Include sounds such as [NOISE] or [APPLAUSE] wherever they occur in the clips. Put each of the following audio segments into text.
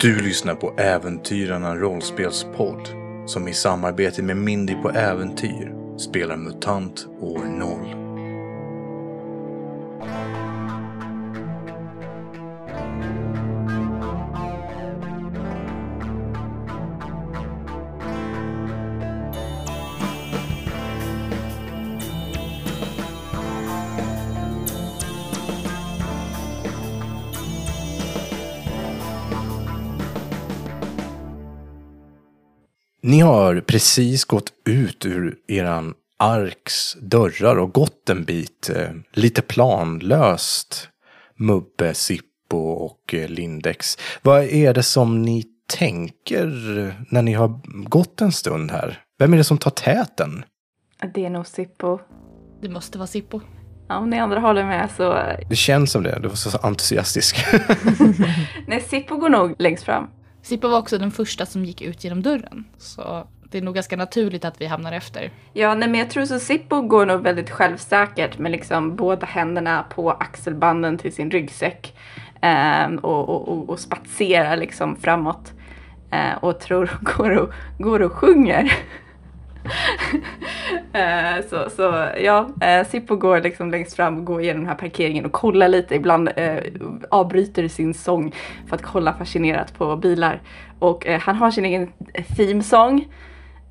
Du lyssnar på Äventyrarna rollspelspodd som i samarbete med Mindy på Äventyr spelar MUTANT år 0. Har precis gått ut ur eran arks dörrar och gått en bit eh, lite planlöst. Mubbe, Sippo och eh, Lindex. Vad är det som ni tänker när ni har gått en stund här? Vem är det som tar täten? Det är nog Sippo. Det måste vara Sippo. Ja, om ni andra håller med så... Det känns som det, du var så entusiastisk. [LAUGHS] [LAUGHS] Nej, Sippo går nog längst fram. Sippa var också den första som gick ut genom dörren. Så det är nog ganska naturligt att vi hamnar efter. Ja, nej men jag tror så Sippo går nog väldigt självsäkert med liksom båda händerna på axelbanden till sin ryggsäck. eh, och, och, och, och spatserar liksom framåt. Eh, och tror [LAUGHS] går och, går och sjunger. [LAUGHS] Eh, så, så ja, eh, Sippo går liksom längst fram och går igenom den här parkeringen och kollar lite. Ibland eh, avbryter sin sång för att kolla fascinerat på bilar. Och eh, han har sin egen themesång.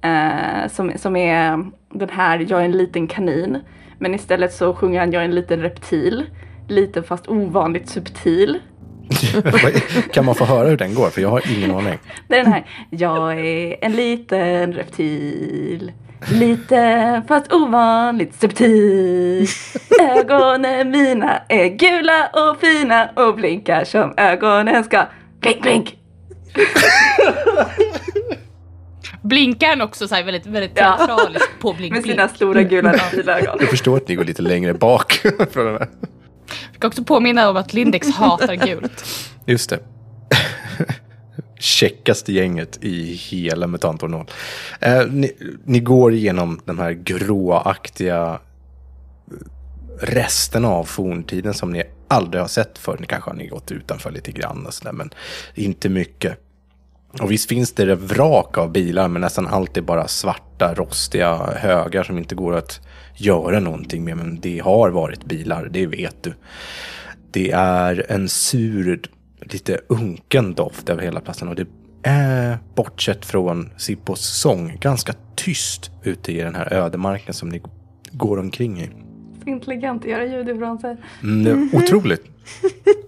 Eh, som, som är den här Jag är en liten kanin. Men istället så sjunger han Jag är en liten reptil. Liten fast ovanligt subtil kan man få höra hur den går? För jag har ingen aning. Det är den här. Jag är en liten reptil. Liten fast ovanligt subtil. Ögonen mina är gula och fina och blinkar som ögonen ska. Blink, blink. Blinkar han också så här väldigt, väldigt Ja. teatraliskt på blink, Med blink. sina stora gula reptilögon. Jag förstår att ni går lite längre bak. [LAUGHS] från den här. Jag ska också påminna om att Lindex hatar gult. Just det. Checkaste gänget i hela Mutantornål. Eh, ni, ni går igenom de här gråaktiga eh, resten av forntiden som ni aldrig har sett förr. Ni kanske har ni gått utanför lite grann och sådär, men inte mycket. Och visst finns det vrak av bilar, men nästan alltid bara svarta, rostiga högar som inte går att göra någonting med. Men det har varit bilar, det vet du. Det är en sur, lite unken doft över hela platsen. Och det är, bortsett från Sippos sång, ganska tyst ute i den här ödemarken som ni går omkring i. Så intelligent att göra ljud ifrån sig. Mm, [LAUGHS] otroligt.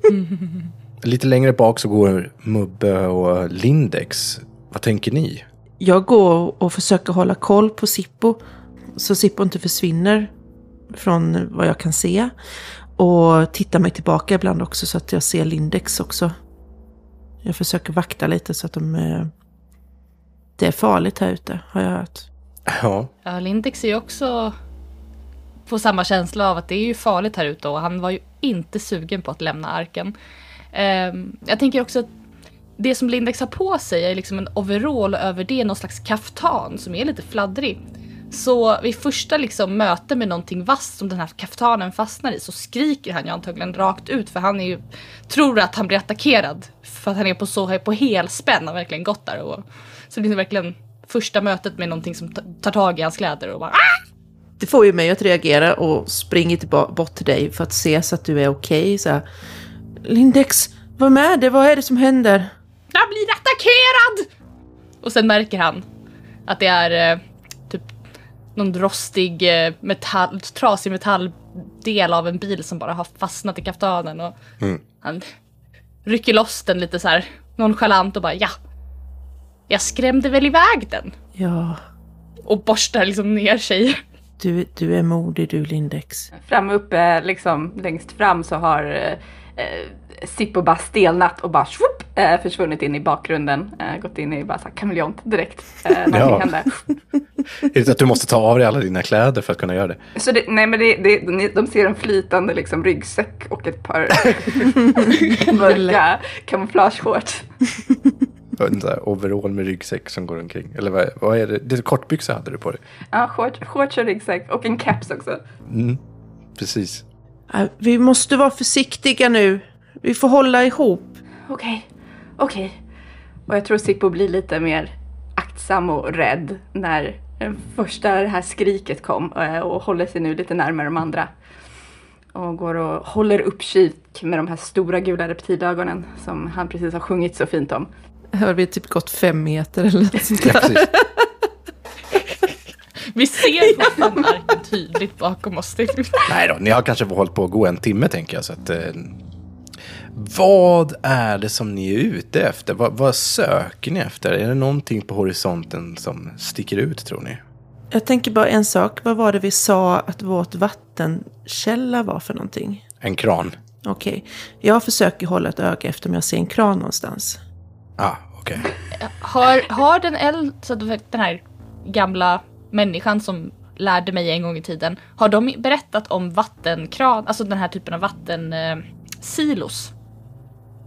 [LAUGHS] Lite längre bak så går Mubbe och Lindex. Vad tänker ni? Jag går och försöker hålla koll på Sippo. Så Sippo inte försvinner från vad jag kan se. Och tittar mig tillbaka ibland också så att jag ser Lindex också. Jag försöker vakta lite så att de... eh, Det är farligt här ute, har jag hört. Ja, Ja, Lindex är ju också på samma känsla av att det är ju farligt här ute och han var ju inte sugen på att lämna arken. Ehm, jag tänker också att det som Lindex har på sig är liksom en overall över det någon slags kaftan som är lite fladdrig. Så vid första liksom möte med någonting vasst som den här kaftanen fastnar i så skriker han ju antagligen rakt ut för han är ju, tror att han blir attackerad. För att han är på så på helspänn, har verkligen gått där. Och, så det är verkligen första mötet med någonting som ta- tar tag i hans kläder och bara ah! Det får ju mig att reagera och springer tillbaka bort till dig för att se så att du är okej. så här, Lindex, vad med det? Vad är det som händer? Jag blir attackerad! Och sen märker han att det är eh, någon rostig eh, metall, trasig metalldel av en bil som bara har fastnat i kaftanen och han rycker loss den lite så här nonchalant och bara ja. Jag skrämde väl iväg den. Ja, Och borstar liksom ner sig. du, du är modig du Lindex. Fram uppe, liksom längst fram så har eh, eh, Sippo bara stelnat och bara swoop, eh, försvunnit in i bakgrunden. Eh, gått in i bara så kameleont direkt. Eh, när Ja. det hände. [LAUGHS] är det att du måste ta av dig alla dina kläder för att kunna göra det? Så det, nej men det, det, de ser en flytande liksom ryggsäck och ett par [LAUGHS] mörka kamouflageshorts. [LAUGHS] En overall med ryggsäck som går omkring. Eller vad, vad är det? det är kortbyxor hade du på dig. Ja, shorts, shorts och ryggsäck och en caps också. Mm, precis. Vi måste vara försiktiga nu. Vi får hålla ihop. Okej, okej. Och jag tror Sippo blir lite mer aktsam och rädd när den första det här skriket kom eh, och håller sig nu lite närmare de andra. Och går och håller uppkik med de här stora gula reptilögonen som han precis har sjungit så fint om. Har vi typ gått fem meter eller något sånt Ja, där? precis. [LAUGHS] Vi ser fortfarande arken tydligt bakom oss. Nej då, ni har kanske hållit på att gå en timme tänker jag. Så att, eh, vad är det som ni är ute efter? Vad, vad söker ni efter? Är det någonting på horisonten som sticker ut tror ni? Jag tänker bara en sak. Vad var det vi sa att vårt vattenkälla var för någonting? En kran? Okej. Jag försöker hålla ett öga efter om jag ser en kran någonstans. Ah, okej. Har, har den äldre, den här gamla människan som lärde mig en gång i tiden, har de berättat om vattenkran, alltså den här typen av vattensilos? Silos?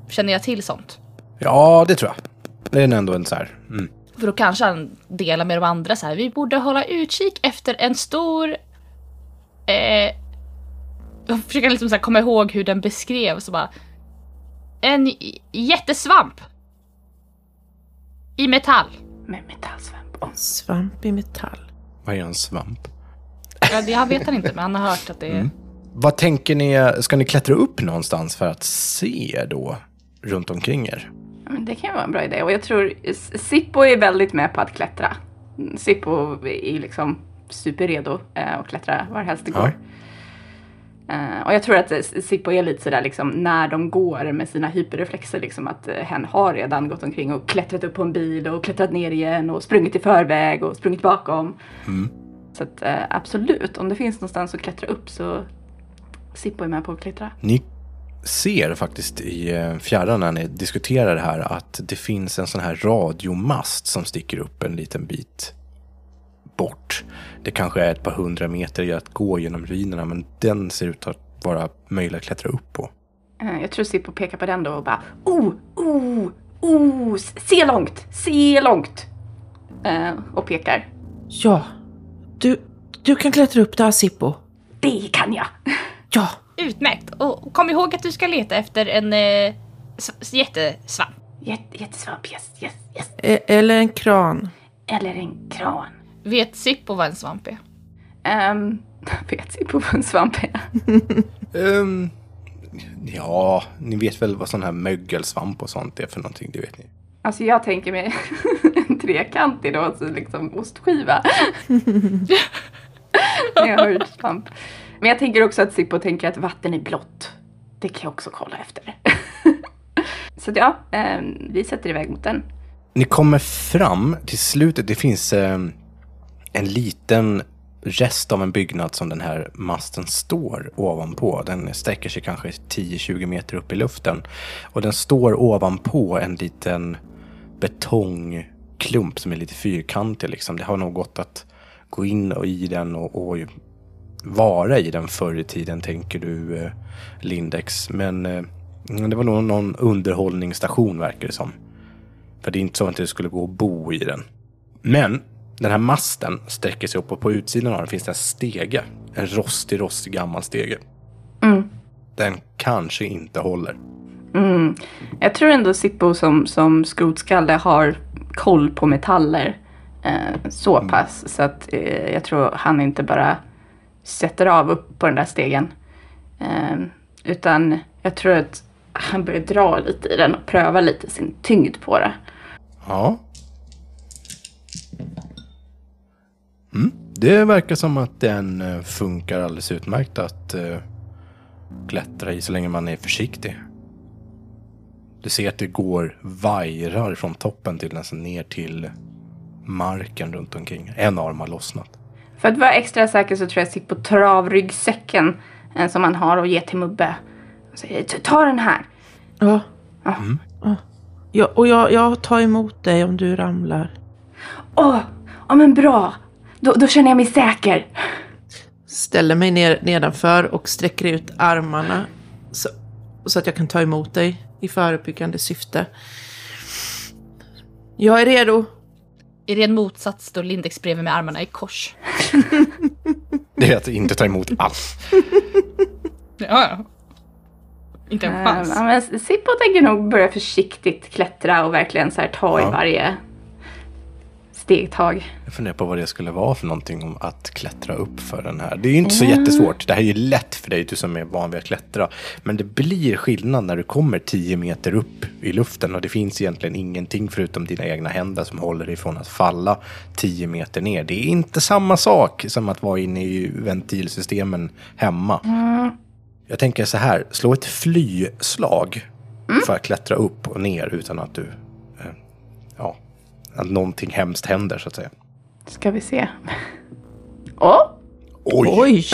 Känner jag till sånt? Ja, det tror jag. Det är ändå en så här... Mm. För då kanske han delar med de andra så här. Vi borde hålla utkik efter en stor... Eh, jag försöker liksom så här komma ihåg hur den beskrevs och bara... En jättesvamp! I metall. Med metallsvamp. Oh. Svamp i metall. Mm. Vad är en svamp? Ja, det- jag vet han inte, men han har hört att det är... Vad tänker ni? Ska ni klättra upp någonstans för att se då runt omkring er? Ja, det kan vara en bra idé och jag tror Sippo är väldigt med på att klättra. Mm, Sippo är liksom superredo eh, att klättra varhelst det Ja. går. Eh, och jag tror att Sippo är lite sådär liksom när de går med sina hyperreflexer liksom att eh, hen har redan gått omkring och klättrat upp på en bil och klättrat ner igen och sprungit i förväg och sprungit bakom. Så att absolut, om det finns någonstans att klättra upp så Sippo är med på att klättra. Ni ser faktiskt i eh, fjärran när ni diskuterar det här att det finns en sån här radiomast som sticker upp en liten bit bort. Det kanske är ett par hundra meter att gå genom ruinerna men den ser ut att vara möjlig att klättra upp på. Eh, Jag tror Sippo pekar på den då och bara Oh, oh, oh, se långt, se långt. Eh, och pekar. Ja. Du, du kan klättra upp där Sippo. Det kan jag. Ja. Utmärkt! Och kom ihåg att du ska leta efter en eh, jättesvamp. Jätte, jättesvamp, yes, yes, yes. E- eller en kran. Eller en kran. Vet Sippo vad en svamp är? Um, [LAUGHS] vet Sippo vad en svamp är? [LAUGHS] Ehm, ja, ni vet väl vad sån här mögelsvamp och sånt är för någonting, det vet ni. Alltså jag tänker mig [LAUGHS] en trekantig då, alltså liksom ostskiva. När jag hör svamp. Men jag tänker också att Sippo tänker att vatten är blått. Det kan jag också kolla efter. [LAUGHS] Så att ja, eh, vi sätter iväg mot den. Ni kommer fram till slutet. Det finns eh, en liten rest av en byggnad som den här masten står ovanpå. Den sträcker sig kanske 10-20 meter upp i luften. Och den står ovanpå en liten betongklump som är lite fyrkantig. Liksom. Det har nog gått att gå in och i den och, och vara i den förr i tiden, tänker du eh, Lindex. Men eh, det var nog någon underhållningsstation verkar det som. För det är inte så att det skulle gå att bo i den. Men den här masten sträcker sig upp och på utsidan av den finns det en stege. En rostig, rostig gammal stege. Mm. Den kanske inte håller. Mm. Jag tror ändå Sippo som, som skrotskalle har koll på metaller eh, så pass. Så att eh, jag tror han inte bara sätter av upp på den där stegen. Eh, utan jag tror att han börjar dra lite i den och pröva lite sin tyngd på det. Ja. Mm. Det verkar som att den eh, funkar alldeles utmärkt att eh, klättra i så länge man är försiktig. Du ser att det går vajrar från toppen till nästan ner till marken runt omkring. En arm har lossnat. För att vara extra säker så tror jag Sippo tar av ryggsäcken eh, som han har och ger till Mubbe. Och säger ta den här. Ja. Ja. Ja. Ja, och jag, jag tar emot dig om du ramlar. Åh, ja men bra. Då, då känner jag mig säker. Ställer mig ner nedanför och sträcker ut armarna så, så att jag kan ta emot dig i förebyggande syfte. Jag är redo. I ren motsats står Lindex bredvid med armarna i kors. Det är att inte ta emot alls. Ja, ja. Inte en chans. Men Sippo tänker nog börja försiktigt klättra och verkligen så här ta Ja. i varje stegtag. Jag funderar på vad det skulle vara för någonting om att klättra upp för den här. Det är ju inte så Ja. jättesvårt. Det här är ju lätt för dig, du som är van vid att klättra. Men det blir skillnad när du kommer 10 meter upp i luften och det finns egentligen ingenting förutom dina egna händer som håller dig från att falla 10 meter ner. Det är inte samma sak som att vara inne i ventilsystemen hemma. Jag tänker så här, slå ett flyslag för att klättra upp och ner utan att du, att någonting hemskt händer så att säga. Ska vi se. Åh! Oj! Oj!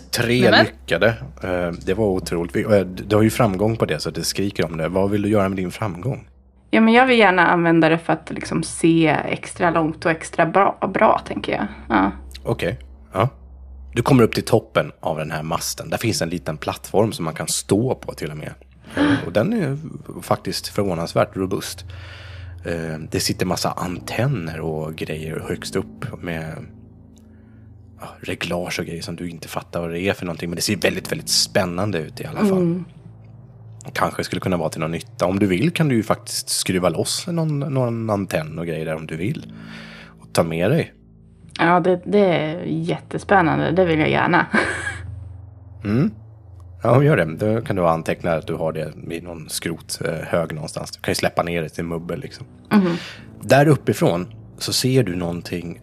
[LAUGHS] Tre lyckade. Eh, Det var otroligt. Eh, Du har ju framgång på det så det skriker om det. Vad vill du göra med din framgång? Ja, men jag vill gärna använda det för att liksom se extra långt och extra bra, bra tänker jag. Ja. Okej. Ja. Du kommer upp till toppen av den här masten. Där finns en liten plattform som man kan stå på till och med. Eh, Och den är faktiskt förvånansvärt robust. Eh, Det sitter massa antenner och grejer högst upp med ja, reglage och grejer som du inte fattar vad det är för någonting. Men det ser väldigt, väldigt spännande ut i alla fall. Kanske skulle kunna vara till någon nytta. Om du vill kan du ju faktiskt skruva loss någon, någon antenn och grejer där om du vill. Och ta med dig. Ja, det, det är jättespännande. Det vill jag gärna. [LAUGHS] Mm. Ja, gör det. Då kan du anteckna att du har det vid någon skrothög någonstans. Du kan ju släppa ner det till mubbel liksom. Där uppifrån så ser du någonting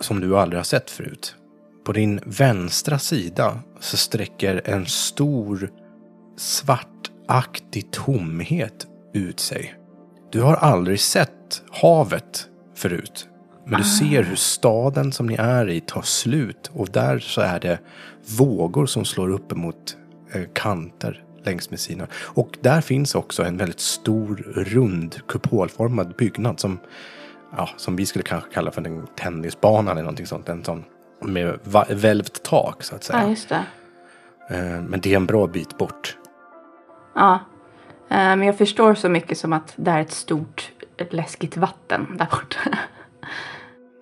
som du aldrig har sett förut. På din vänstra sida så sträcker en stor svartaktig tomhet ut sig. Du har aldrig sett havet förut. Men du ser hur staden som ni är i tar slut och där så är det vågor som slår upp emot eh, kanter längs med sidorna. Och där finns också en väldigt stor rund kupolformad byggnad som, ja, som vi skulle kanske kalla för en tennisbana eller någonting sånt. En sån med välvt tak så att säga. Ja, just det. Eh, Men det är en bra bit bort. Ja. Eh, Men jag förstår så mycket som att det är ett stort läskigt vatten där borta. [LAUGHS]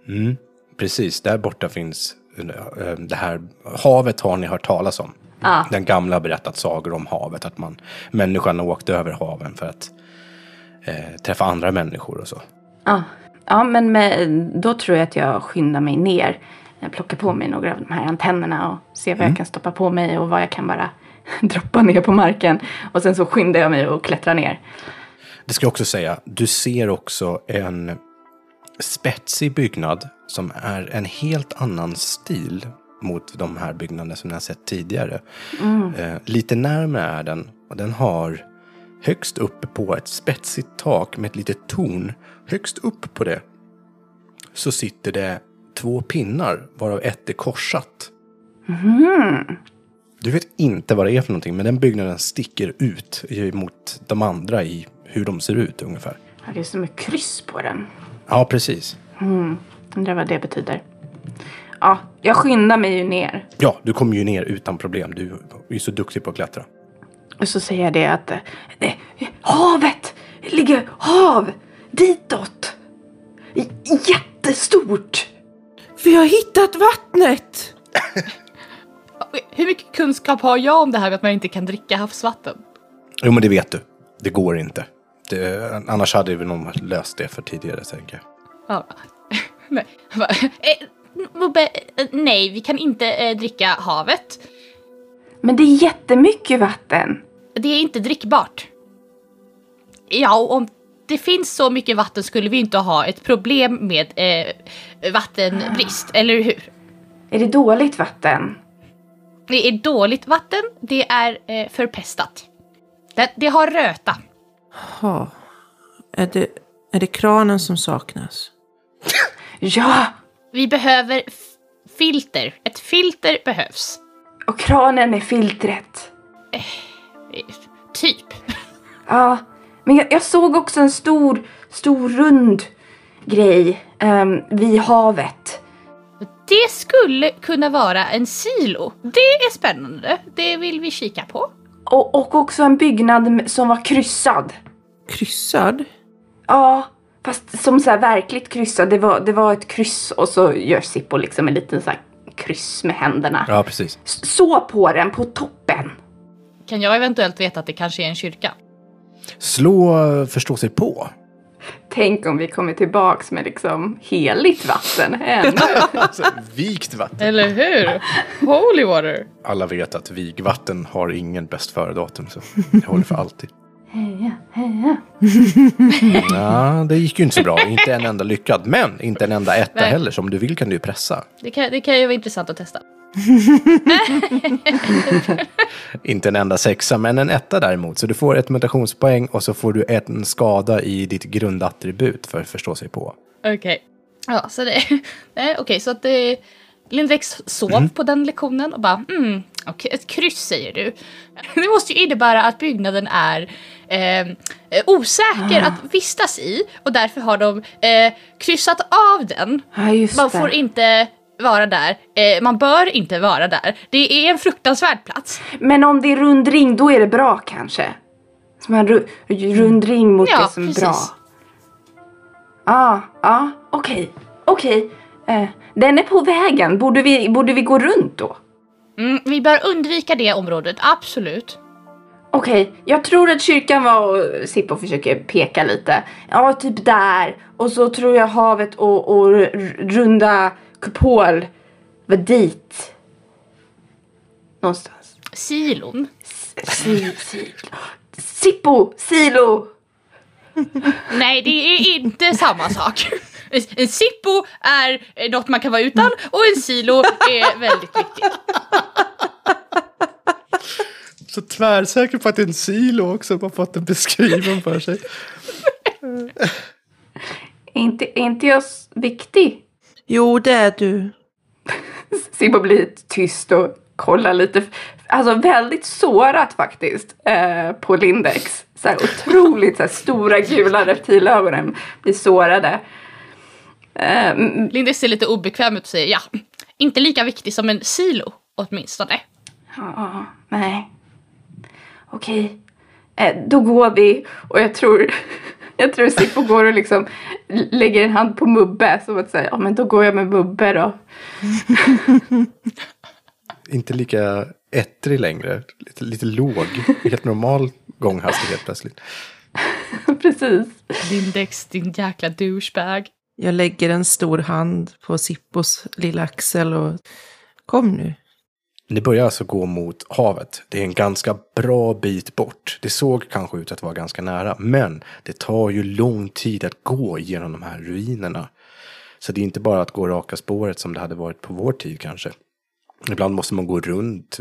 Mm, precis, där borta finns eh, det här havet har ni hört talas om. Ja. Den gamla har berättat sagor om havet, att man, människan åkte över haven för att eh, träffa andra människor och så. Ja, ja men med, då tror jag att jag skyndar mig ner. Jag plockar på mig några av de här antennerna och ser vad jag kan stoppa på mig och vad jag kan bara [LAUGHS] droppa ner på marken. Och sen så skyndar jag mig och klättrar ner. Det ska jag också säga, du ser också en spetsig byggnad som är en helt annan stil mot de här byggnaderna som ni har sett tidigare. Eh, lite närmare är den och den har högst uppe på ett spetsigt tak med ett litet torn. Högst upp på det så sitter det två pinnar varav ett är korsat. Du vet inte vad det är för någonting men den byggnaden sticker ut mot de andra i hur de ser ut ungefär. Det är som ett kryss på den. Ja, precis. Undrar vad det betyder. Ja, jag skyndar mig ju ner. Ja, du kommer ju ner utan problem. Du är så duktig på att klättra. Och så säger jag det att eh, eh, havet ligger hav ditåt. J- Jättestort. Vi har hittat vattnet! [LAUGHS] Hur mycket kunskap har jag om det här med att man inte kan dricka havsvatten? Jo, men det vet du. Det går inte. Det, annars hade vi nog löst det för tidigare, tänker jag. Ja. [LAUGHS] Nej. Eh, eh, nej, vi kan inte eh, dricka havet. Men det är jättemycket vatten. Det är inte drickbart. Ja, och om det finns så mycket vatten skulle vi inte ha ett problem med eh, vattenbrist, eller hur? Är det dåligt vatten? Det är dåligt vatten, det är eh, förpestat. Det, det har röta. Ha. Är det, är det kranen som saknas? [LAUGHS] Ja! Vi behöver filter. Ett filter behövs. Och kranen är filtret. Eh, Typ. [LAUGHS] Ja, men jag, jag såg också en stor, stor rund grej um, vid havet. Det skulle kunna vara en silo. Det är spännande. Det vill vi kika på. Och, och också en byggnad som var kryssad. Kryssad? Ja, fast som så här verkligt kryssad. Det var, det var ett kryss och så gör Sippo liksom en liten så här kryss med händerna. Ja, precis. Så på den, på toppen. Kan jag eventuellt veta att det kanske är en kyrka? Slå förstå sig på. Tänk om vi kommer tillbaks med liksom heligt vatten ännu. [LAUGHS] Alltså, vikt vatten. Eller hur? Holy water! Alla vet att vigvatten har ingen bäst före-datum, så det håller för alltid. Heja, heja. [LAUGHS] Ja, det gick ju inte så bra. Inte en enda lyckad. Men inte en enda etta Nej. heller. Så om du vill kan du ju pressa. Det kan, det kan ju vara intressant att testa. [LAUGHS] Inte en enda sexa, men en etta däremot. Så du får ett mutationspoäng och så får du en skada i ditt grundattribut för att förstå sig på. Okej. Ja, så det... [LAUGHS] Okej, så att det... Lindex sov på den lektionen och bara mm, okej, ett kryss säger du. Det måste ju innebära att byggnaden är eh, eh, osäker att vistas i och därför har de eh, kryssat av den. Just Man det. får inte vara där. Eh, man bör inte vara där. Det är en fruktansvärd plats. Men om det är rund ring, då är det bra kanske? Som en ru- rund ring mot Ja, det som är precis. bra. Ja, ja, okej, okej. Eh, den är på vägen. Borde vi, borde vi gå runt då? Mm, vi bör undvika det området, absolut. Okej, jag tror att kyrkan var och Sippo försöker peka lite. Ja, typ där. Och så tror jag havet och, och runda kupol var dit. Någonstans. Silon. Si, si, Sippo, silo. [LAUGHS] Nej, det är inte samma sak. En Sippo är något man kan vara utan och en silo är väldigt viktigt. Så tvärsäker på att det är en silo också. Bara fått den beskriven för sig. Är [LAUGHS] inte, är inte jag viktig? Jo, det är du. [LAUGHS] Sippo blir tyst och kollar lite. Alltså väldigt sårat faktiskt eh, på Lindex. Så här otroligt så här, stora gula reptilögonen blir sårade. Eh, Lindy ser lite obekväm ut och säger ja, inte lika viktig som en silo åtminstone. Ja, nej. Okej. Eh, då går vi. Och jag tror, [LAUGHS] jag tror Sippo går och liksom lägger en hand på Mubbe. Som att säga, ja men då går jag med Mubbe då. [LAUGHS] Inte lika ettrig längre. Lite, lite låg. Helt normal gånghastighet plötsligt. [LAUGHS] Precis. Lindex, din jäkla douchebag. Jag lägger en stor hand på Sippos lilla axel och kom nu. Ni börjar alltså gå mot havet. Det är en ganska bra bit bort. Det såg kanske ut att vara ganska nära, men det tar ju lång tid att gå genom de här ruinerna. Så det är inte bara att gå raka spåret som det hade varit på vår tid kanske. Ibland måste man gå runt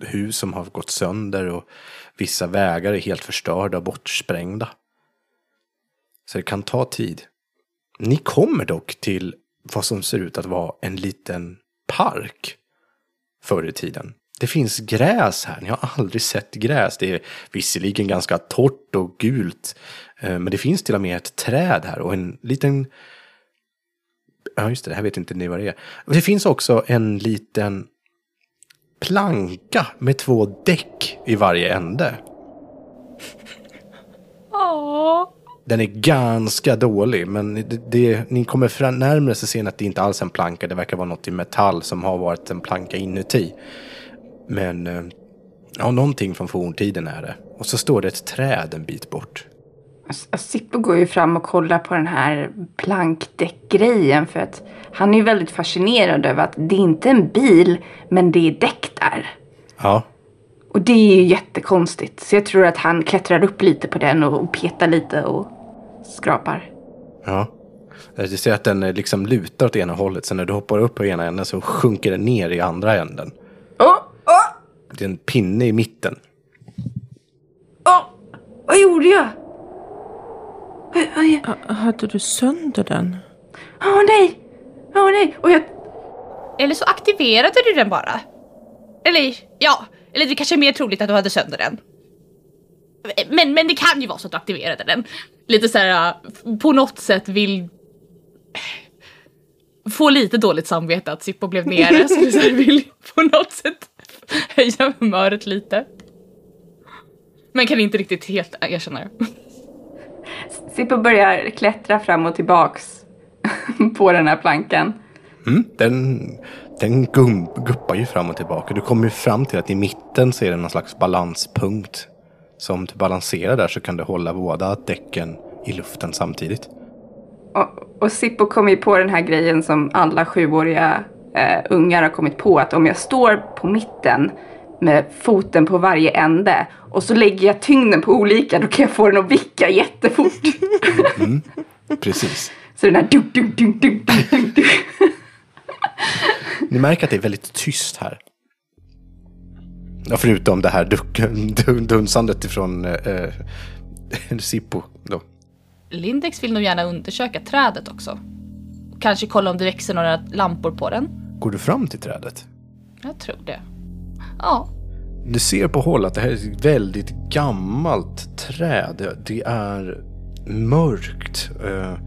hus som har gått sönder och vissa vägar är helt förstörda och bortsprängda. Så det kan ta tid. Ni kommer dock till vad som ser ut att vara en liten park förr i tiden. Det finns gräs här. Ni har aldrig sett gräs. Det är visserligen ganska torrt och gult. Eh, men det finns till och med ett träd här och en liten... Ja, just det. Det här vet inte ni vad det är. Det finns också en liten planka med två däck i varje ände. Åh. Den är ganska dålig, men det, det, ni kommer fram närmare så ser ni att det inte alls är en planka. Det verkar vara något i metall som har varit en planka inuti. Men eh, ja, någonting från forntiden är det. Och så står det ett träd en bit bort. S- Sippo går ju fram och kollar på den här plankdäckgrejen för att han är ju väldigt fascinerad över att det är inte en bil men det är däck där. Ja, Och det är ju jättekonstigt. Så jag tror att han klättrar upp lite på den och petar lite och skrapar. ja. Du ser att den eh, liksom lutar åt ena hållet. Sen när du hoppar upp på ena änden så sjunker den ner i andra änden. Åh! Åh! Det är en pinne i mitten. Åh! Vad gjorde jag? Hade du sönder den? Åh nej! Åh nej! Och jag... Eller så aktiverade du den bara. Eller ja, eller det kanske är mer troligt att du hade sönder den. Men, men det kan ju vara så att du aktiverade den. Lite så här på något sätt vill få lite dåligt samvete att Sippo blev nere. så du så här vill på något sätt höja humöret lite. Men kan inte riktigt helt erkänna det. Sippo börjar klättra fram och tillbaks på den här plankan. Mm, den den gum, guppar ju fram och tillbaka. Du kommer ju fram till att i mitten så är det någon slags balanspunkt. Så om du balanserar där så kan du hålla båda däcken i luften samtidigt. Och, och Sippo kom ju på den här grejen som alla sjuåriga eh, ungar har kommit på. Att om jag står på mitten med foten på varje ände och så lägger jag tyngden på olika, då kan jag få den att vicka jättefort. [LAUGHS] Precis. så den här du du du du du du Ni märker att det är väldigt tyst här. Ja, förutom det här duck, dun- dunsandet ifrån eh, Sippo. Då. Lindex vill nog gärna undersöka trädet också. Kanske kolla om det växer några lampor på den. Går du fram till trädet? Jag tror det. Ja, Du ser på håll att det här är ett väldigt gammalt träd. Det- Det är mörkt. eh,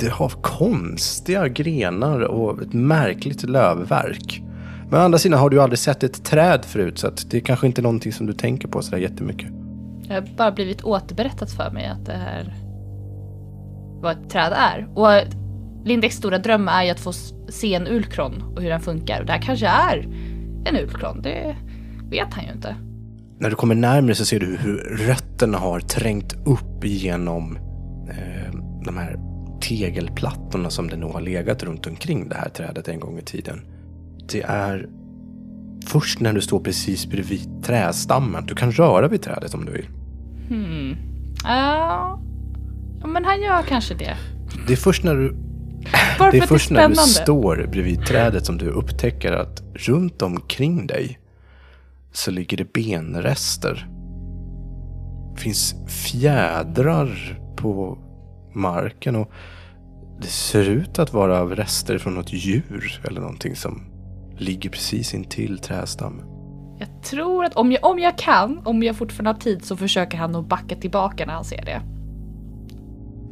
Det har konstiga grenar och ett märkligt lövverk. Men å andra sidan har du aldrig sett ett träd förut så det är kanske inte någonting som du tänker på sådär jättemycket. det har bara blivit återberättat för mig att det här vad ett träd är. Och Lindex stora dröm är ju att få se en ulkron och hur den funkar. Och det här kanske är en ulkron, det vet han ju inte. När du kommer närmare så ser du hur rötterna har trängt upp genom eh, de här tegelplattorna som det nog har legat runt omkring det här trädet en gång i tiden. Det är först när du står precis bredvid trästammen. Du kan röra vid trädet om du vill. Hmm. Ja, ja, men han gör kanske det. Det är först när du, Bara det är först det är när du står bredvid trädet som du upptäcker att runt omkring dig så ligger det benrester. Det finns fjädrar på marken och det ser ut att vara rester från något djur eller någonting som ligger precis intill trädstammen. Jag tror att om jag, om jag kan, om jag fortfarande har tid så försöker han nog backa tillbaka när han ser det.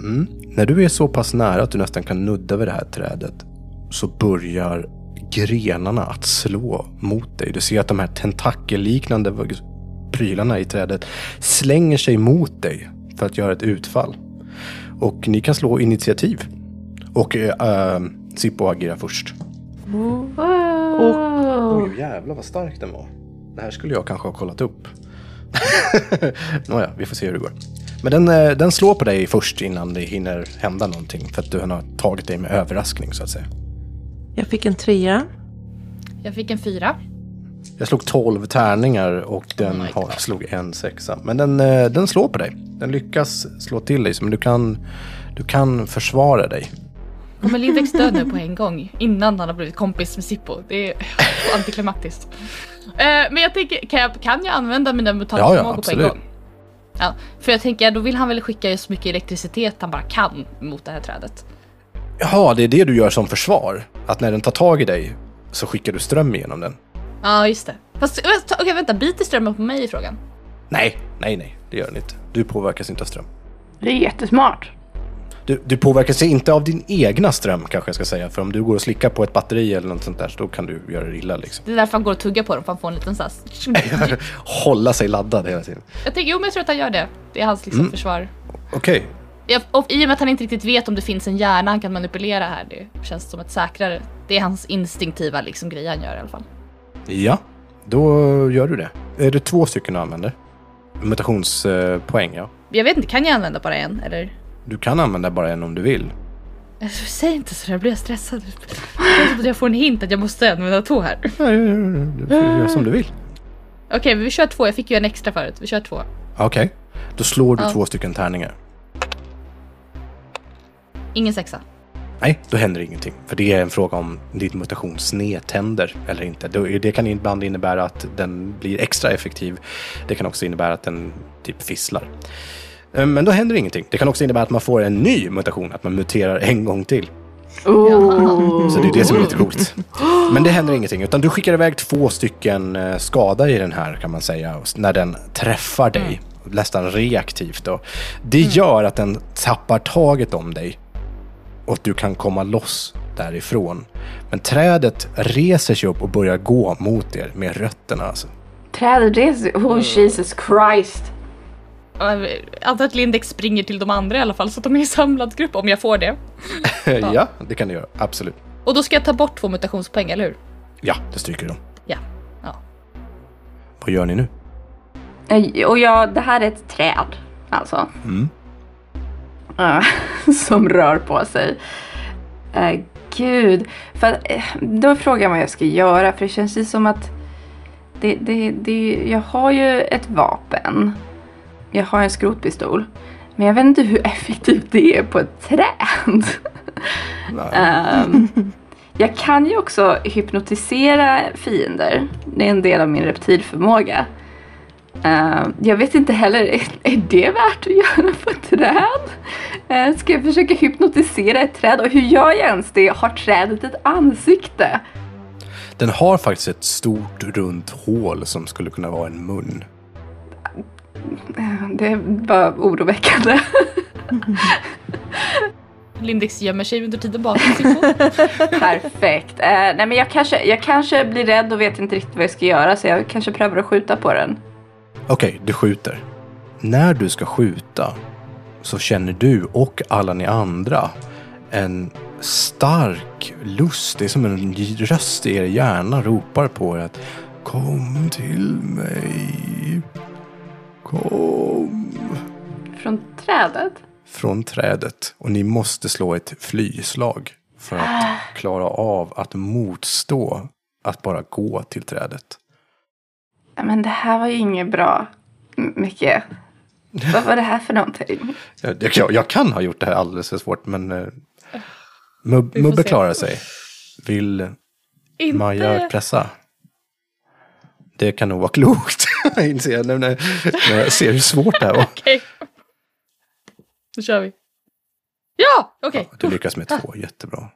Mm. När du är så pass nära att du nästan kan nudda vid det här trädet så börjar grenarna att slå mot dig. Du ser att de här tentakelliknande prylarna i trädet slänger sig mot dig för att göra ett utfall. Och ni kan slå initiativ. Och äh, Sippo agerar först. Oj, jävlar vad stark den var. Det här skulle jag kanske ha kollat upp. [LAUGHS] Nåja, vi får se hur det går. Men den, eh, den slår på dig först innan det hinner hända någonting. För att du har tagit dig med överraskning så att säga. Jag fick en trea. Jag fick en fyra. Jag slog 12 tärningar och den Oh har, slog en sexa. Men den, eh, den slår på dig. Den lyckas slå till dig. Men du kan, du kan försvara dig. Kommer Lindex dö nu på en gång innan han har blivit kompis med Sippo? Det är antiklimaktiskt. Eh, men jag tänker, kan jag, kan jag använda mina Ja, ja, mutantförmågor på en gång? Ja, för jag tänker då vill han väl skicka så mycket elektricitet han bara kan mot det här trädet. Jaha, det är det du gör som försvar? Att när den tar tag i dig så skickar du ström igenom den? Ja, just det. Fast vänta, okej vänta, biter strömmen på mig i frågan? Nej, nej, nej. Det gör den inte. Du påverkas inte av ström. Det är jättesmart. Du, du påverkas inte av din egna ström kanske jag ska säga. För om du går och slickar på ett batteri eller något sånt där så då kan du göra det illa liksom. Det är därför han går och tuggar på dem, för han får en liten sån här... [LAUGHS] Hålla sig laddad hela tiden. Jag tänker, jo men jag tror att han gör det. Det är hans liksom Mm. försvar. Okej, Ja, och I och med att han inte riktigt vet om det finns en hjärna han kan manipulera här, det känns som ett säkrare. Det är hans instinktiva liksom grej han gör i alla fall. ja. Då gör du det. Är det två stycken du använder? Mutationspoäng, ja. Jag vet inte, kan jag använda bara en? Eller? Du kan använda bara en om du vill. Eh, Säg inte så där, blir jag stressad. Jag får en hint att jag måste använda två här. Ja, ja, ja, ja. Du får göra som du vill. Okej, men vi kör två. Jag fick ju en extra förut. Vi kör två. Okej. Då slår du Ja. två stycken tärningar. Ingen sexa. Nej, då händer ingenting. För det är en fråga om din mutation snedtänder eller inte. Det kan ibland innebära att den blir extra effektiv. Det kan också innebära att den typ fisslar. Eh, Men då händer ingenting. Det kan också innebära att man får en ny mutation, att man muterar en gång till. Oh. Så det är det som är lite coolt. Men det händer ingenting, utan du skickar iväg två stycken eh, skada i den här kan man säga, när den träffar dig. Nästan reaktivt då. Det gör att den tappar taget om dig. Och att du kan komma loss därifrån. Men trädet reser sig upp och börjar gå mot er med rötterna alltså. Trädet reser Oh Jesus Christ. Jag antar att Lindex springer till de andra i alla fall så att de är i samlad grupp om jag får det. [LAUGHS] ja, det kan du göra. Absolut. Och då ska jag ta bort två mutationspoäng, eller hur? Ja, det stryker de. Ja. ja. Vad gör ni nu? Eh, Och ja, det här är ett träd alltså. Mm. Eh, [LAUGHS] som rör på sig. Eh, gud. För, att, då är frågan vad jag ska göra. För det känns ju som att det, det, det, jag har ju ett vapen. Jag har en skrotpistol. Men jag vet inte hur effektivt det är på ett träd. Ehm, jag kan ju också hypnotisera fiender. Det är en del av min reptilförmåga. Ehm, jag vet inte heller, är, är det värt att göra på ett träd? Uh, ska jag försöka hypnotisera ett träd? Och hur gör jag ens det? Har trädet ett ansikte? Den har faktiskt ett stort runt hål som skulle kunna vara en mun. Det var oroväckande. Lindex gömmer sig under tiden bakom Sippo. [LAUGHS] Perfekt. Eh, nej men jag kanske, jag kanske blir rädd och vet inte riktigt vad jag ska göra så jag kanske prövar att skjuta på den. Okej, du skjuter. När du ska skjuta så känner du och alla ni andra en stark lust. Det är som en röst i er hjärna ropar på er att Kom till mig. Kom. Från trädet? Från trädet. Och ni måste slå ett flyslag för att klara av att motstå att bara gå till trädet. Men det här var ju inget bra. Micke. Vad var det här för någonting? [LAUGHS] Jag, jag, jag kan ha gjort det här alldeles för svårt men uh, Mub, Mubbe klarar sig. Vill Inte... Maja pressa? Det kan nog vara klokt. [LAUGHS] Inser jag när, när, när jag ser hur svårt det här var. [LAUGHS] Okej. Då kör vi. Ja! Okej. Du lyckas med två, jättebra.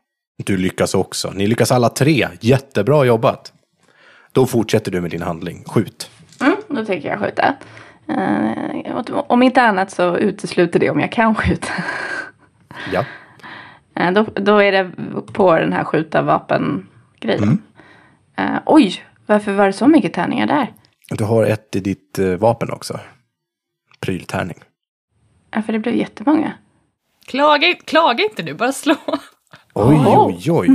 Du lyckas också. Ni lyckas alla tre. Jättebra jobbat. Då fortsätter du med din handling. Skjut. Mm, då tänker jag skjuta. Och om inte annat så utesluter det om jag kan skjuta. Ja. Eh, då, då är det på den här skjuta vapen-grejen. Mm. Eh, oj, varför var det så mycket tärningar där? Du har ett i ditt eh, vapen också. Pryltärning. Ja, för det blev jättemånga. Klaga, klaga inte nu, bara slå. Oj, oj, oj.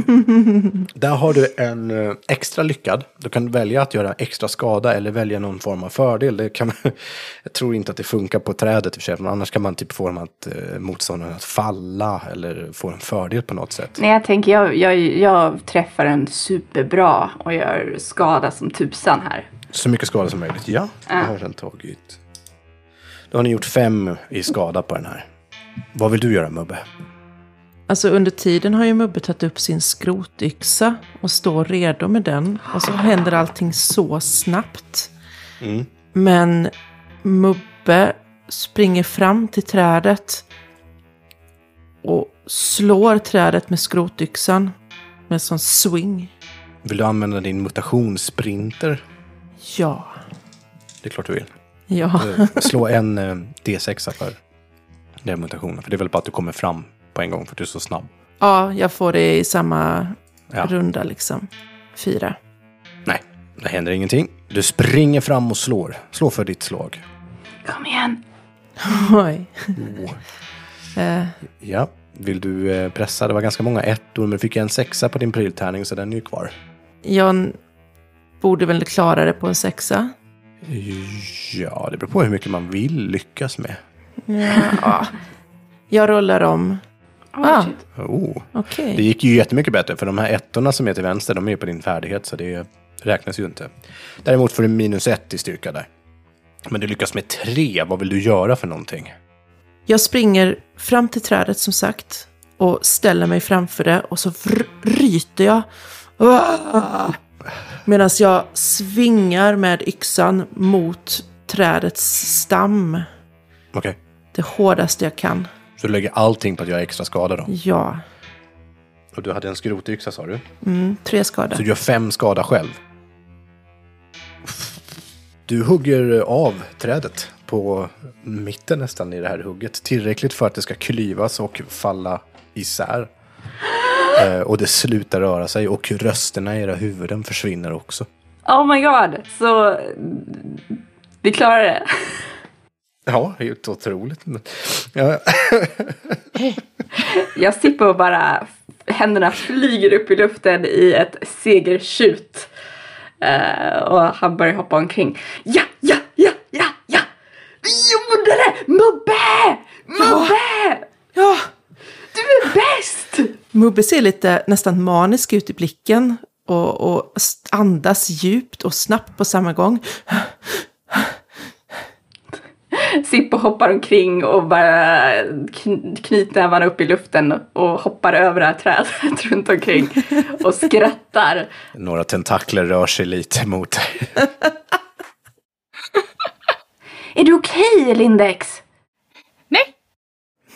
Där har du en eh, extra lyckad. Du kan välja att göra extra skada eller välja någon form av fördel. Det kan, [LAUGHS] jag tror inte att det funkar på trädet i och för sig. Men annars kan man typ få dem att eh, motståndaren att falla eller få en fördel på något sätt. Nej, jag tänker jag, jag, jag träffar en superbra och gör skada som tusan här. Så mycket skada som möjligt. Ja, det har den tagit. Då har ni gjort fem i skada på den här. Vad vill du göra Mubbe? Alltså under tiden har ju Mubbe tagit upp sin skrotyxa och står redo med den. Och så händer allting så snabbt. Mm. Men Mubbe springer fram till trädet. Och slår trädet med skrotyxan. Med sån swing. Vill du använda din mutationssprinter? Ja. Det är klart du vill. Ja. Eh, Slå en eh, D6 för den mutationen. För det är väl bara att du kommer fram på en gång för att du är så snabb. ja, jag får det i samma Ja. runda liksom. Fyra. Nej, det händer ingenting. Du springer fram och slår. Slå för ditt slag. Kom igen. [LAUGHS] Oj. Oh. Eh, Ja, vill du pressa? Det var ganska många ettor, men du fick en sexa på din pryltärning så den är ju kvar. jag borde väl klara det på en sexa. Ja, det beror på hur mycket man vill lyckas med. Ja. Jag rullar om. Ah. shit. Oh. Okej. Det gick ju jättemycket bättre, för de här ettorna som är till vänster, de är ju på din färdighet, så det räknas ju inte. Däremot får du minus ett i styrka där. Men du lyckas med tre, vad vill du göra för någonting? Jag springer fram till trädet som sagt. Och ställer mig framför det. Och så vr- ryter jag. Medan jag svingar med yxan mot trädets stam. Okej, Det hårdaste jag kan. så du lägger allting på att göra extra skada då? Ja. Och du hade en skrotyxa sa du? Mm, tre skada. Så du gör fem skada själv? Du hugger av trädet på mitten nästan i det här hugget. Tillräckligt för att det ska klyvas och falla isär. [LAUGHS] Eh, och det slutar röra sig och rösterna i era huvuden försvinner också. Oh my god. Så vi klarar det. [LAUGHS] Ja, helt otroligt. Ja, [LAUGHS] Jag sitter och bara händerna flyger upp i luften i ett segertjut. Eh, och han börjar hoppa omkring. Ja, ja, ja, ja, ja! Vi gjorde det! Mubbe! Mubbe! Ja, Du är bäst! Mubbe ser lite nästan manisk ut i blicken och, och andas djupt och snabbt på samma gång. Sippo hoppar omkring och bara kn- knytnävarna upp i luften och hoppar över det här trädet [LAUGHS] runt omkring och skrattar. Några tentakler rör sig lite mot dig. [LAUGHS] Är du okej, Lindex? Nej! [LAUGHS]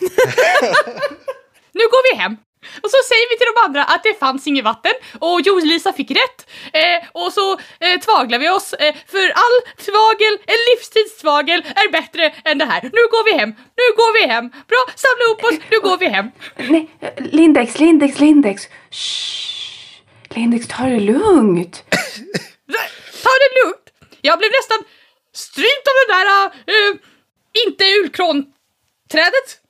nu går vi hem. Och så säger vi till de andra att det fanns inget vatten och Jo-Lisa fick rätt. Eh, och så eh, tvaglar vi oss, eh, för all tvagel, en livstidstvagel, är bättre än det här. Nu går vi hem, nu går vi hem. Bra, samla ihop oss, nu går vi hem. Nej, Lindex, Lindex, Lindex. Shh. Lindex, ta det lugnt. [COUGHS] Ta det lugnt. Jag blev nästan strypt av det där, uh, inte ulkronträdet.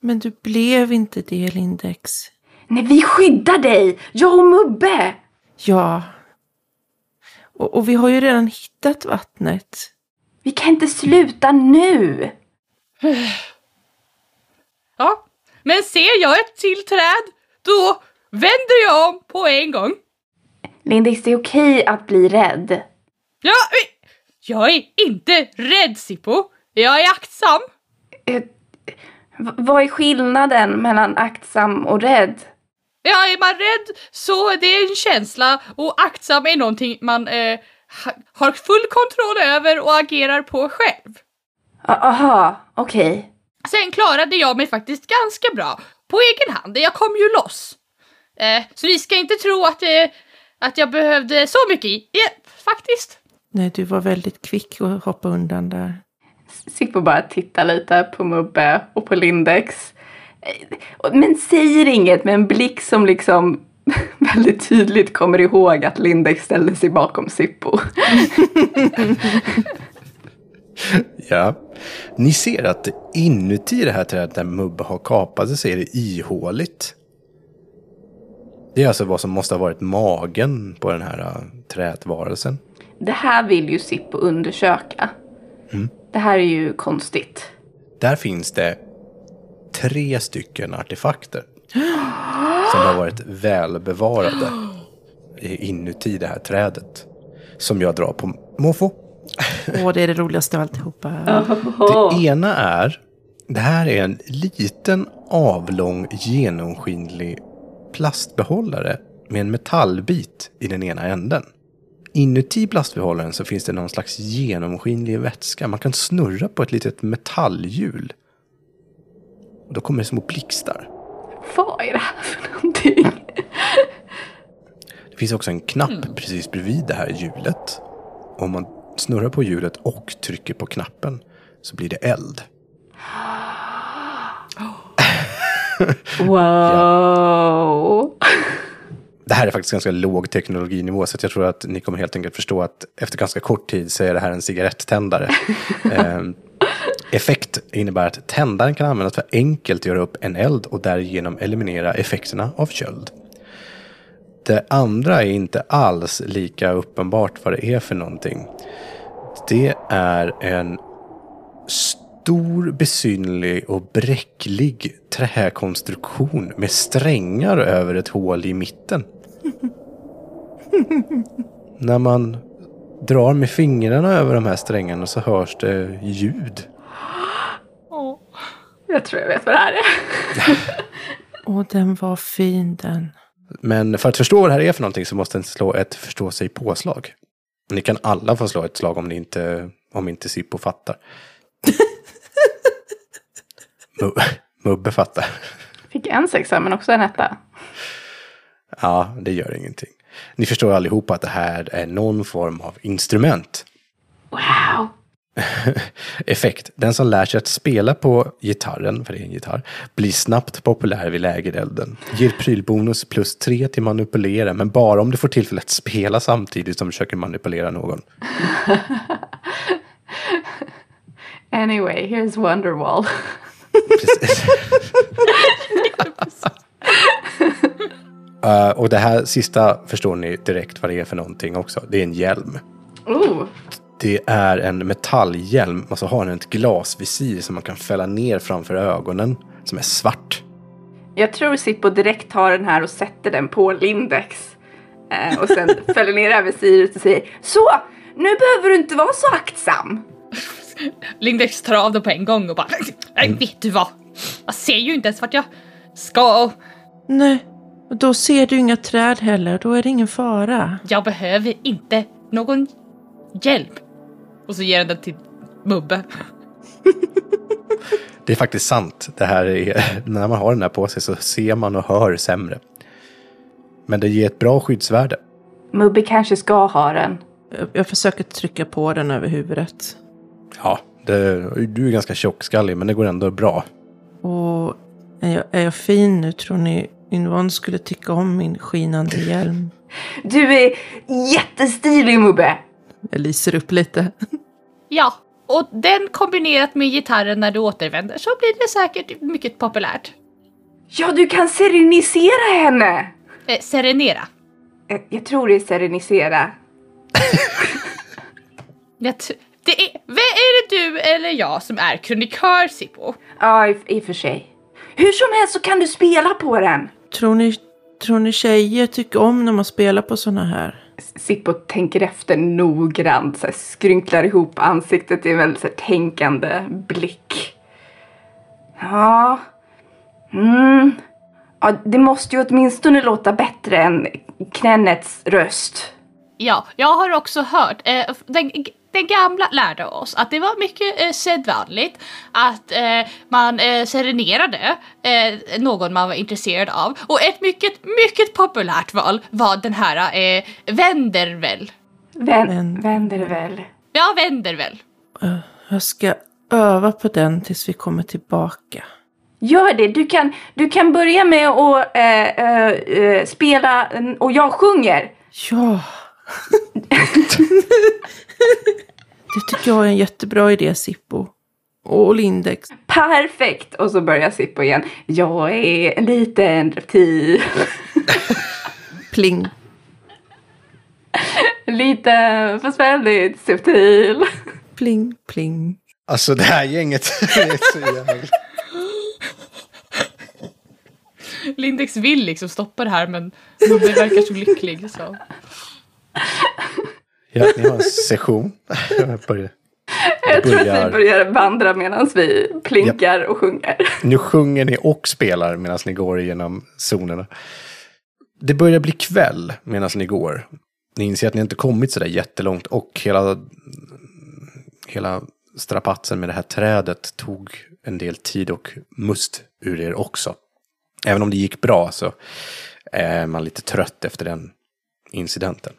Men du blev inte det, Lindex. Nej, vi skyddar dig! Jag och Mubbe! Ja. Och, och vi har ju redan hittat vattnet. Vi kan inte sluta nu! Ja, men ser jag ett till träd, då vänder jag om på en gång. Lindex, det är okej att bli rädd. Ja, jag är inte rädd Sippo. Jag är aktsam. Eh, vad är skillnaden mellan aktsam och rädd? Ja, är man rädd så det är en känsla och aktsam är någonting man eh, ha- har full kontroll över och agerar på själv. Aha, okej. Sen klarade jag mig faktiskt ganska bra på egen hand. Jag kom ju loss. Eh, så ni ska inte tro att, eh, att jag behövde så mycket hjälp faktiskt. Nej, du var väldigt kvick att hoppa undan där. Sippo bara tittar lite på Mubbe och på Lindex. Men säger inget med en blick som liksom [LAUGHS] väldigt tydligt kommer ihåg att Lindex ställde sig bakom Sippo. [LAUGHS] Ja. Ni ser att inuti det här trädet där Mubbe har kapat så är det ihåligt. Det är alltså vad som måste ha varit magen på den här äh, trädvarelsen. Det här vill ju Sippo undersöka. Det här är ju konstigt. Där finns det tre stycken artefakter. Som har varit välbevarade inuti det här trädet. Som jag drar på måfå. Åh, det är det roligaste av alltihopa. Det ena är, det här är en liten avlång genomskinlig plastbehållare med en metallbit i den ena änden. Inuti plastbehållaren så finns det någon slags genomskinlig vätska. Man kan snurra på ett litet metallhjul. Och då kommer det små blixtar. Vad är det här för någonting? Det finns också en knapp precis bredvid det här hjulet. Om man snurrar på hjulet och trycker på knappen så blir det eld. [GASPS] Wow! Det här är faktiskt ganska låg teknologinivå så jag tror att ni kommer helt enkelt förstå att efter ganska kort tid så är det här en cigarettändare. [LAUGHS] effekt innebär att tändaren kan användas för att enkelt göra upp en eld och därigenom eliminera effekterna av köld. Det andra är inte alls lika uppenbart vad det är för någonting. Det är en stor, besynnerlig och bräcklig träkonstruktion med strängar över ett hål i mitten. När man drar med fingrarna över de här strängarna så hörs det ljud. Jag tror jag vet vad det här är. [LAUGHS] Åh, den var fin den. Men för att förstå vad det här är för någonting så måste ni slå ett förstå sig påslag. Ni kan alla få slå ett slag om ni inte, om inte Sippo fattar. [LAUGHS] Mu- Mubbe fattar. Fick en sexa men också en etta. Ja, det gör ingenting. Ni förstår allihopa att det här är någon form av instrument. Wow! [LAUGHS] Effekt. Den som lär sig att spela på gitarren, för det är en gitarr, blir snabbt populär vid lägerelden. Ger prylbonus plus tre till manipulera, men bara om du får tillfälle att spela samtidigt som du försöker manipulera någon. [LAUGHS] Anyway, here's Wonderwall. Precis. [LAUGHS] Och det här sista förstår ni direkt vad det är för någonting också. Det är en hjälm. Oh, Det är en metallhjälm och så har den ett glasvisir som man kan fälla ner framför ögonen. Som är svart. jag tror Sippo direkt tar den här och sätter den på Lindex. Eh, och sen [LAUGHS] fäller ner det här visiret och säger Så, nu behöver du inte vara så aktsam. Lindex tar av det på en gång och bara Nej, vet du vad? Jag ser ju inte ens vart jag ska. Nej, och då ser du inga träd heller. Då är det ingen fara. Jag behöver inte någon hjälp. Och så ger den till Mubbe. Det är faktiskt sant. Det här är, när man har den här på sig så ser man och hör sämre. Men det ger ett bra skyddsvärde. Mubbe kanske ska ha den. Jag, jag försöker trycka på den över huvudet. Ja, det, du är ganska tjockskallig men det går ändå bra. Och är jag, är jag fin nu? Tror ni Yvonne skulle tycka om min skinande hjälm? Du är jättestilig Mubbe. Jag lyser upp lite. Ja, och den kombinerat med gitarren när du återvänder så blir det säkert mycket populärt. Ja, du kan serenisera henne. Eh, serenera. Eh, Jag tror det är serenisera. [LAUGHS] Jag det är, vem är det du eller jag som är krönikör Sippo? Ja, i, i och för sig. Hur som helst så kan du spela på den. Tror ni, tror ni tjejer tycker om när man spelar på såna här? Sippo tänker efter noggrant, så här, skrynklar ihop ansiktet i en väldigt så här, tänkande blick. Ja. Mm. ja, det måste ju åtminstone låta bättre än Knennets röst. Ja, jag har också hört, eh, den, den gamla lärde oss att det var mycket eh, sedvanligt att eh, man eh, serenerade eh, någon man var intresserad av. Och ett mycket, mycket populärt val var den här eh, Wenderväl. Vän, väl. Ja, Wenderväl. Eh, Jag ska öva på den tills vi kommer tillbaka. Gör det. Du kan, du kan börja med att eh, eh, eh, spela och jag sjunger. Ja. [LAUGHS] [LAUGHS] det tycker jag är en jättebra idé, Sippo. Och Lindex. Perfekt! Och så börjar Sippo igen. Jag är en liten reptil. [LAUGHS] Pling. Liten fast väldigt subtil. Pling, pling. Alltså det här gänget [LAUGHS] är så jävla... Lindex vill liksom stoppa det här men Mubbe verkar så lycklig så. Ja, ni har en session. Jag börjar- [LAUGHS] Jag tror att Börjar- vi börjar vandra medan vi plinkar och sjunger. [LAUGHS] Nu sjunger ni och spelar medan ni går igenom zonerna. Det börjar bli kväll medan ni går. Ni inser att ni inte kommit så där jättelångt och hela, hela strapatsen med det här trädet tog en del tid och must ur er också. Även om det gick bra så är man lite trött efter den incidenten.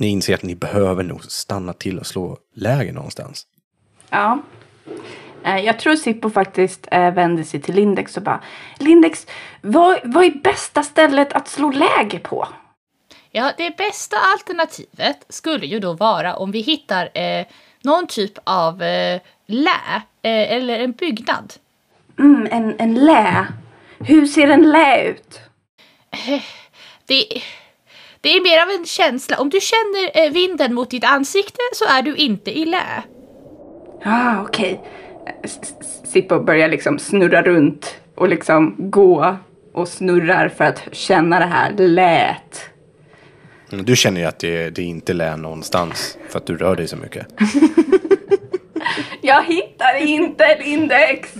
Ni inser att ni behöver nog stanna till och slå läger någonstans. Ja. Eh, Jag tror Sippo faktiskt eh, vänder sig till Lindex och bara Lindex, vad, vad är bästa stället att slå läger på? Ja, det bästa alternativet skulle ju då vara om vi hittar eh, någon typ av eh, lä eh, eller en byggnad. Mm, en, en lä. Hur ser en lä ut? Det, det är mer av en känsla. Om du känner eh, vinden mot ditt ansikte så är du inte i lä. Ah, okej. S- Sippo börjar liksom snurra runt och liksom gå och snurrar för att känna det här lät. Du känner ju att det, det inte lär någonstans för att du rör dig så mycket. [LAUGHS] Jag hittar inte ett index!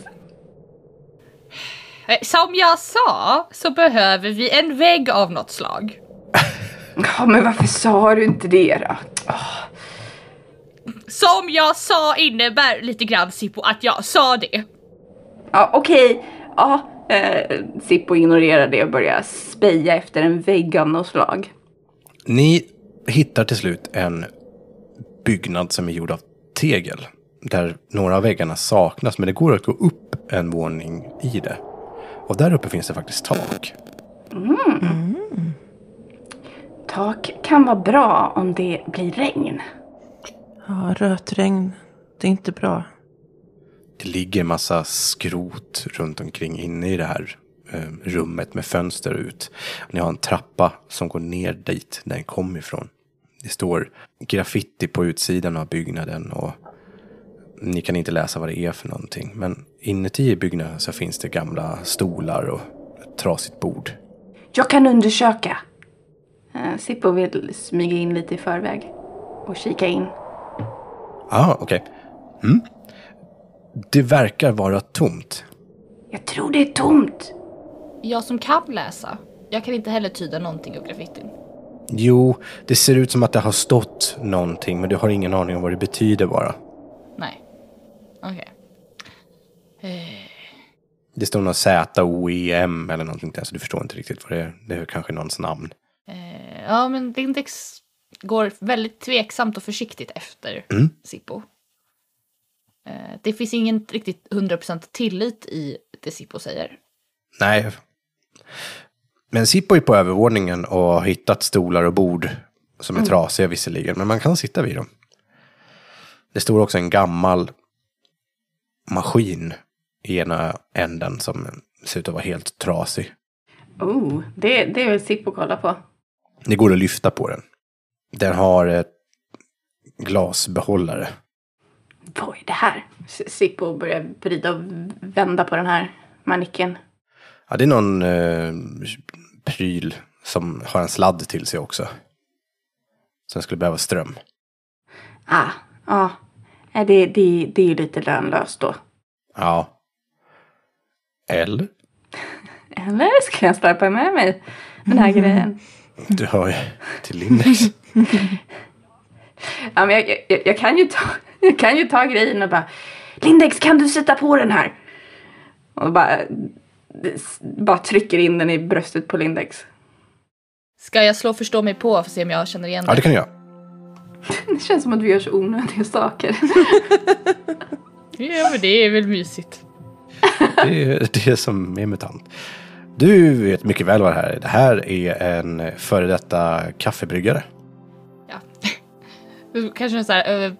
Eh, Som jag sa så behöver vi en vägg av något slag. [LAUGHS] Ja, men varför sa du inte det då? Som jag sa innebär lite grann Sippo att jag sa det. Ja, okej. Ja, eh, Sippo ignorerar det och börjar speja efter en vägg av något slag. Ni hittar till slut en byggnad som är gjord av tegel. Där några av väggarna saknas, men det går att gå upp en våning i det. Och där uppe finns det faktiskt tak. Tak kan vara bra om det blir regn. Ja, rötregn. Det är inte bra. Det ligger massa skrot runt omkring inne i det här eh, rummet med fönster ut. Ni har en trappa som går ner dit den kom ifrån. Det står graffiti på utsidan av byggnaden och ni kan inte läsa vad det är för någonting. Men inuti i byggnaden så finns det gamla stolar och ett trasigt bord. Jag kan undersöka. Eh, Sippo vill smyga in lite i förväg och kika in. Ja, okej. Mm. Det verkar vara tomt. Jag tror det är tomt. Jag som kan läsa, jag kan inte heller tyda någonting av graffitin. Jo, det ser ut som att det har stått någonting, men du har ingen aning om vad det betyder bara. Nej. Okej. Det står något Z-O-E-M eller någonting där, så du förstår inte riktigt vad det är. Det är kanske någons namn. Ja, men Lindex går väldigt tveksamt och försiktigt efter Mm. Sippo. Eh, Det finns ingen riktigt 100% tillit i det Sippo säger. Nej. Men Sippo är på övervåningen och har hittat stolar och bord som är trasiga visserligen, men man kan sitta vid dem. Det står också en gammal maskin i ena änden som ser ut att vara helt trasig. Oh, det, det vill Sippo kolla på. Det går att lyfta på den. Den har ett glasbehållare. Vad är det här? Sippo börjar vrida och vända på den här manicken. Ja, det är någon eh, pryl som har en sladd till sig också. Sen skulle behöva ström. Ah, ja. Eh, Det, det, det är ju lite lönlöst då. Ja. Eller? Eller ska jag släppa med mig den här grejen? [LAUGHS] Du hör ju till Lindex. [LAUGHS] Ja, men jag, jag, jag, kan ju ta, jag kan ju ta grejen och bara Lindex kan du sätta på den här? Och bara, bara trycker in den i bröstet på Lindex. Ska jag slå förstå mig på för att se om jag känner igen Ja, det det? kan du göra. Det känns som att vi gör så onödiga saker. [LAUGHS] Ja, men det är väl mysigt. Det är det som är mutant. Du vet mycket väl vad det här är. Det här är en före detta kaffebryggare. Ja. [LAUGHS] kanske så här, eh,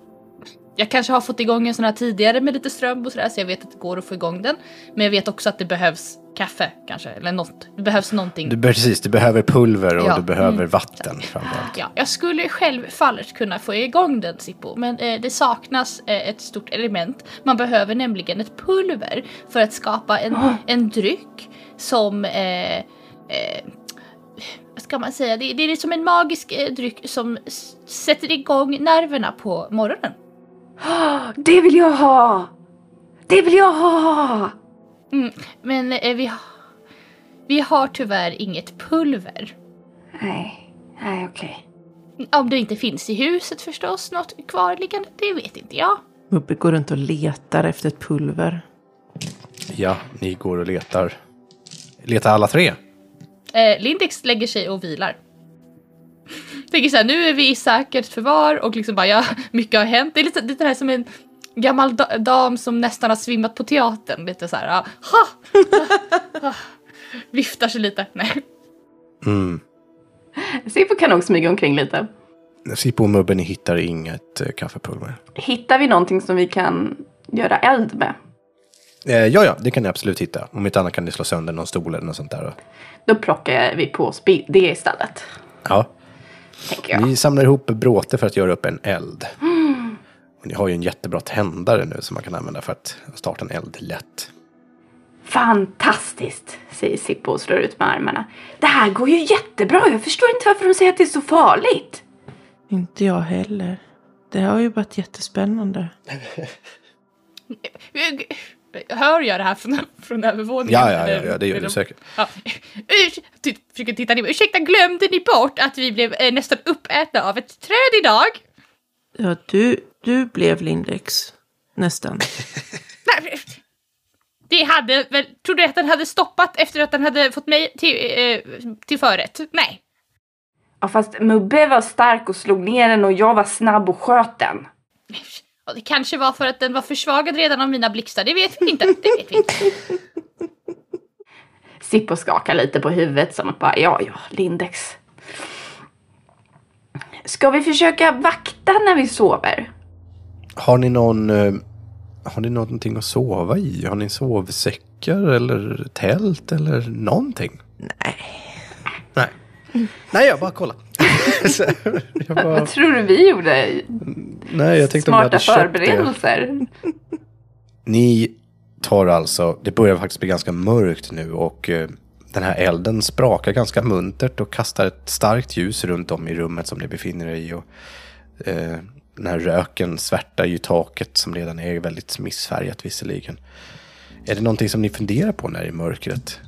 jag kanske har fått igång en sån här tidigare med lite ström och sådär så jag vet att det går att få igång den. Men jag vet också att det behövs kaffe kanske, eller något. Det behövs någonting. Du, precis, du behöver pulver och Ja. du behöver vatten framförallt. Ja, jag skulle självfallet kunna få igång den Sippo, men eh, det saknas eh, ett stort element. Man behöver nämligen ett pulver för att skapa en, [GASPS] en dryck som eh, eh, vad ska man säga, det, det är som en magisk eh, dryck som sätter igång nerverna på morgonen. [GASPS] Det vill jag ha! Det vill jag ha! Mm, men eh, vi, vi har tyvärr inget pulver. Nej, nej okej. Om det inte finns i huset förstås, något kvarliggande, det vet inte jag. Mubbe går runt och letar efter ett pulver. Ja, ni går och letar. Letar alla tre? Eh, Lindex lägger sig och vilar. Tänker såhär, nu är vi i säkert förvar och liksom bara, ja, mycket har hänt. Det är lite, lite det här som en gammal da- dam som nästan har svimmat på teatern. Lite såhär, ah, ha! Viftar sig lite. Nej. Mm. Sippo kan nog smyga omkring lite. Sippo och Mubben, ni hittar inget eh, kaffepulver. Hittar vi någonting som vi kan göra eld med? Eh, ja, ja, det kan ni absolut hitta. Om inte annat kan ni slå sönder någon stol eller något sånt där. Då plockar vi på oss det istället. Ja, Tänker jag. ni samlar ihop bråte för att göra upp en eld. Och ni har ju en jättebra tändare nu som man kan använda för att starta en eld lätt. Fantastiskt, säger Sippo och slår ut med armarna. Det här går ju jättebra. Jag förstår inte varför de säger att det är så farligt. Inte jag heller. Det har ju varit jättespännande. [LAUGHS] Hör jag det här från, från övervåningen? Ja, ja, ja, ja det gör du säkert. Ja. Urs- ty- Försöker titta ner. Ursäkta, glömde ni bort att vi blev eh, nästan uppätna av ett träd idag? Ja, du, du blev Lindex. Nästan. [LAUGHS] Nej, Det hade väl, trodde du att den hade stoppat efter att den hade fått mig till, eh, till förrätt? Nej. Ja, fast Mubbe var stark och slog ner den och jag var snabb och sköt den. Och det kanske var för att den var försvagad redan av mina blixtar, det vet vi inte. Det vet vi inte. Sippo skakar lite på huvudet som att bara, ja, ja, Lindex. Ska vi försöka vakta när vi sover? Har ni någon... eh, Har ni någonting att sova i? Har ni en sovsäck bänkar eller tält eller någonting? Nej. Nej. Nej, jag bara kolla. [LAUGHS] Så, jag bara, Vad tror du vi gjorde? nej, jag tänkte om jag Smarta hade köpt det. förberedelser. Ni tar alltså, det börjar faktiskt bli ganska mörkt nu och eh, den här elden sprakar ganska muntert och kastar ett starkt ljus runt om i rummet som ni befinner er i. Och, eh, den här röken svärtar ju taket som redan är väldigt missfärgat visserligen. Är det någonting som ni funderar på när det är mörkret?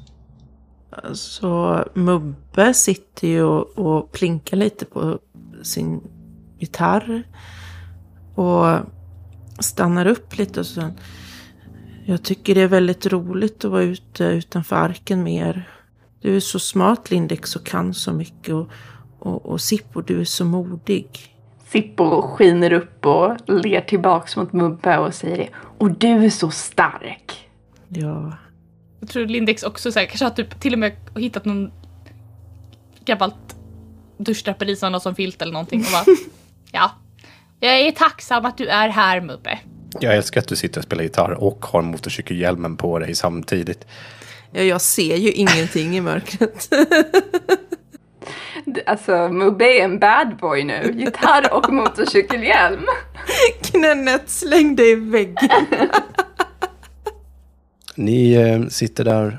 Så Mubbe sitter ju och, och plinkar lite på sin gitarr. Och stannar upp lite och så. Jag tycker det är väldigt roligt att vara ute utanför arken mer. Du är så smart Lindex och kan så mycket. Och, och, och Sippo, du är så modig. Sippo skiner upp och ler tillbaks mot Mubbe och säger det. Och du är så stark. Ja, Jag tror Lindex också så här, kanske har typ till och med hittat någon gammalt duschdraperi som någon som filt eller någonting och bara [LAUGHS] Ja. Jag är tacksam att du är här Mubbe. Jag älskar att du sitter och spelar gitarr och har motorcykelhjälmen på dig samtidigt. ja jag ser ju ingenting i mörkret. [LAUGHS] Alltså Mubbe är en bad boy nu. Gitarr och motorcykelhjälm. [LAUGHS] Knännet slängde i väggen. Ni eh, sitter där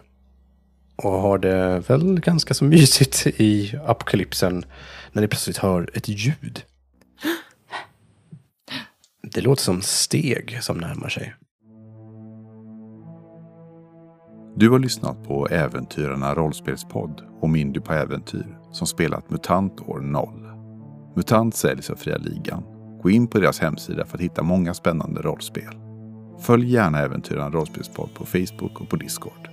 och har det väl ganska så mysigt i apokalypsen när ni plötsligt hör ett ljud. Det låter som steg som närmar sig. Du har lyssnat på Äventyrarna rollspelspodd och Mindy på äventyr som spelat MUTANT år 0. MUTANT säljs av Fria Ligan. Gå in på deras hemsida för att hitta många spännande rollspel. Följ gärna Äventyraren rollspelspodd på Facebook och på Discord.